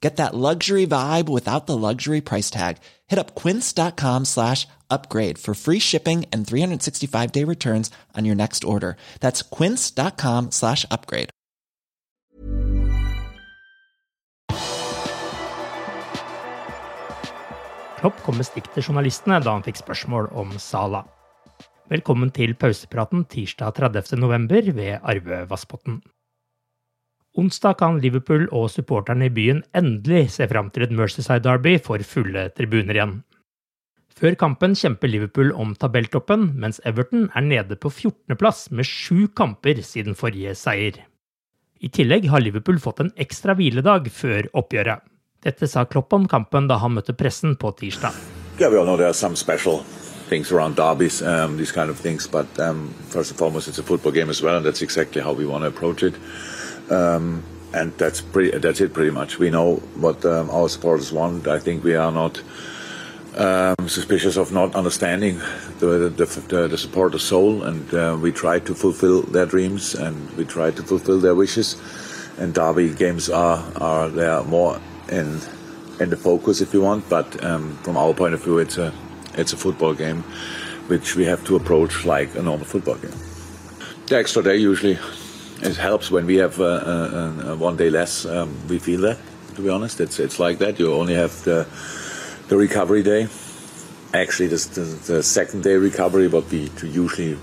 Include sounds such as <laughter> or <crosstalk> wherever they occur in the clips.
Get that luxury vibe without the luxury price tag. Hit up quince.com slash upgrade for free shipping and 365-day returns on your next order. That's quince.com slash upgrade. Klopp kom med stikk til journalistene da han fikk spørsmål om Salah. Velkommen til pausepraten tirsdag 30. november ved Arve Vassbotn. Onsdag kan Liverpool og supporterne i byen endelig se fram til et Mercyside Derby for fulle tribuner igjen. Før kampen kjemper Liverpool om tabelltoppen, mens Everton er nede på 14.-plass med sju kamper siden forrige seier. I tillegg har Liverpool fått en ekstra hviledag før oppgjøret. Dette sa Klopp om kampen da han møtte pressen på tirsdag. Yeah, we all know there are some special things around derbies, um, these kind of things. But um, first and foremost, it's a football game as well, and that's exactly how we want to approach it. Um, and that's pretty, that's it pretty much. We know what um, our supporters want. I think we are not um, suspicious of not understanding the the, the, the soul, and uh, we try to fulfill their dreams and we try to fulfill their wishes. And derby games are are there more in in the focus if you want, but um, from our point of view, it's a it's a football game, which we have to approach like a normal football game. The extra day usually it helps when we have uh, uh, uh, one day less. Um, we feel that, to be honest, it's it's like that. You only have the the recovery day. Actually, this, the, the second day recovery, but we usually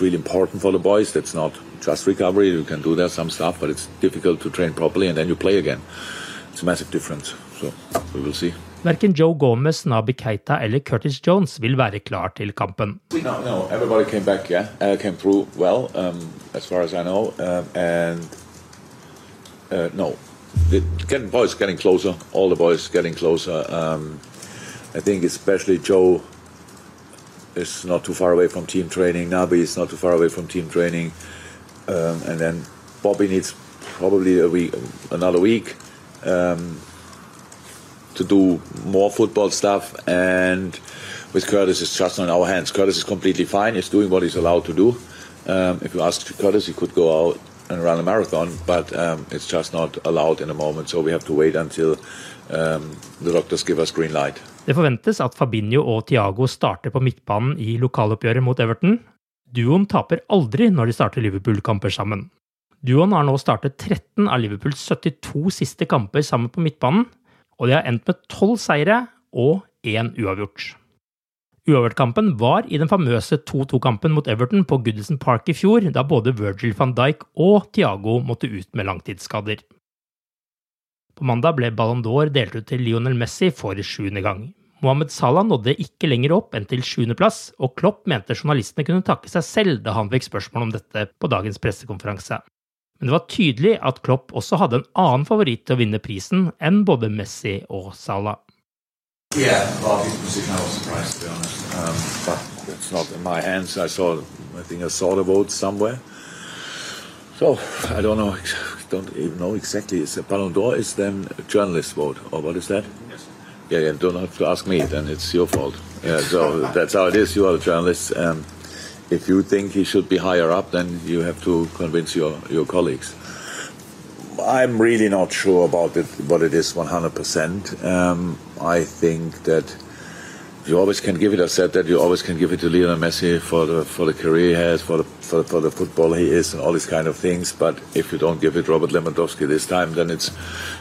really important for the boys. That's not just recovery. You can do there some stuff, but it's difficult to train properly, and then you play again. It's a massive difference. So we will see. Verken Joe Gomez, Naby Keita eller Curtis Jones vil være klar til kampen. No, no, everybody came back, yeah, uh, came through well, um, as far as I know, um, and uh, no, the getting boys getting closer, all the boys getting closer. Um, I think especially Joe is not too far away from team training. Naby is not too far away from team training, um, and then Bobby needs probably a week, another week. Um, to do more football stuff. And with Curtis, it's just on our hands. Curtis is completely fine. He's doing what he's allowed to do. Um, if you ask Curtis, he could go out and run a marathon, but um, it's just not allowed in the moment. So we have to wait until um, the doctors give us green light. Det forventes at Fabinho og Thiago starter på midtbanen i lokaloppgjøret mot Everton. Duoen taper aldri når de starter Liverpool-kamper sammen. Duoen har nå startet 13 av Liverpools 72 siste kamper sammen på midtbanen, og de har endt med tolv seire og én uavgjort. Uavgjortkampen var i den famøse 2-2-kampen mot Everton på Goodison Park i fjor, da både Virgil van Dijk og Thiago måtte ut med langtidsskader. På mandag ble Ballon d'Or delt ut til Lionel Messi for sjuende gang. Mohammed Salah nådde ikke lenger opp enn til sjuendeplass, og Klopp mente journalistene kunne takke seg selv da han fikk spørsmål om dette på dagens pressekonferanse. Men det var tydelig at Klopp også hadde en annen favoritt til å vinne prisen enn både Messi og Salah. Yeah, well, surprised to be honest, um, but it's not in my hands. I saw, I think I saw the vote somewhere. So I don't know, don't even know exactly. It's a Ballon d'Or is then a journalist vote, or what is that? Yes. Yeah, yeah. Don't have to ask me. Then it's your fault. Yeah, so <laughs> that's how it is. You are a journalist, um, if you think he should be higher up, then you have to convince your, your colleagues. I'm really not sure about it, what it is 100%. Um, I think that you always can give it. I said that you always can give it to Lionel Messi for the for the career he has, for the for, for the football he is, and all these kind of things. But if you don't give it Robert Lewandowski this time, then it's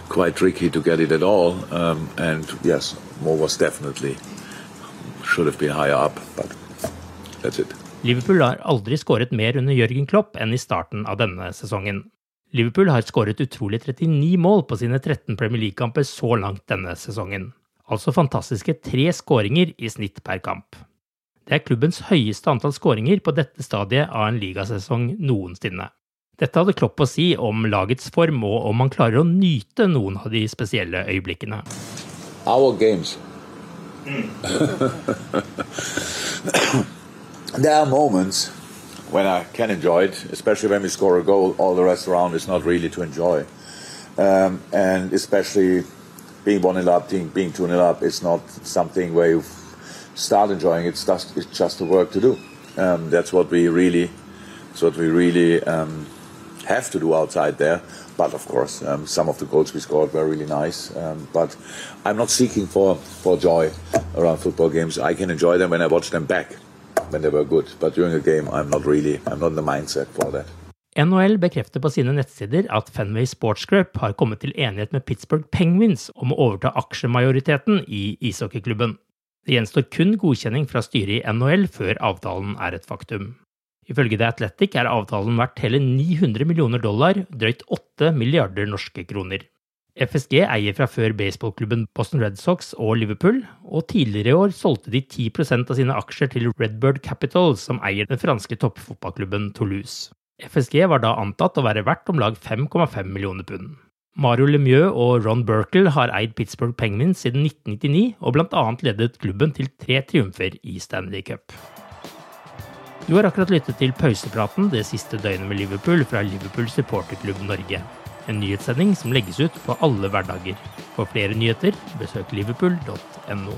quite tricky to get it at all. Um, and yes, Mo was definitely should have been higher up, but that's it. Liverpool har aldri skåret mer under Jørgen Klopp enn i starten av denne sesongen. Liverpool har skåret utrolig 39 mål på sine 13 Premier League-kamper så langt denne sesongen altså fantastiske tre skåringer i snitt per kamp. Det er klubbens høyeste antall skåringer på dette stadiet av en ligasesong noensinne. Dette hadde Klopp å si om lagets form og om man klarer å nyte noen av de spesielle øyeblikkene. Our games. <laughs> there are moments when I can enjoy it, especially when we score a goal. All the rest around is not really to enjoy. Um, and especially being one 0 up, being, being two 0 up, it's not something where you start enjoying. It's just it's just a work to do. Um, that's what we really, that's what we really um, have to do outside there. But of course, um, some of the goals we scored were really nice. Um, but I'm not seeking for for joy around football games. I can enjoy them when I watch them back when. NHL bekrefter på sine nettsider at Fenway Sports Group har kommet til enighet med Pittsburgh Penguins om å overta aksjemajoriteten i ishockeyklubben. Det gjenstår kun godkjenning fra styret i NHL før avtalen er et faktum. Ifølge The Athletic er avtalen verdt hele 900 millioner dollar, drøyt 8 milliarder norske kroner. FSG eier fra før baseballklubben Boston Red Sox og Liverpool, og tidligere i år solgte de 10% av sine aksjer til Redbird Capital, som eier den franske toppfotballklubben Toulouse. FSG var da antatt å være verdt om lag 5,5 millioner pund. Mario Lemieux og Ron Burkle har eid Pittsburgh Penguins siden 1999 og bl.a. ledet klubben til tre triumfer i Stanley Cup. Du har akkurat lyttet til pausepraten det siste døgnet med Liverpool fra Liverpool supporterklubb Norge. En nyhetssending som legges ut på alle hverdager. For flere nyheter, besøk liverpool.no.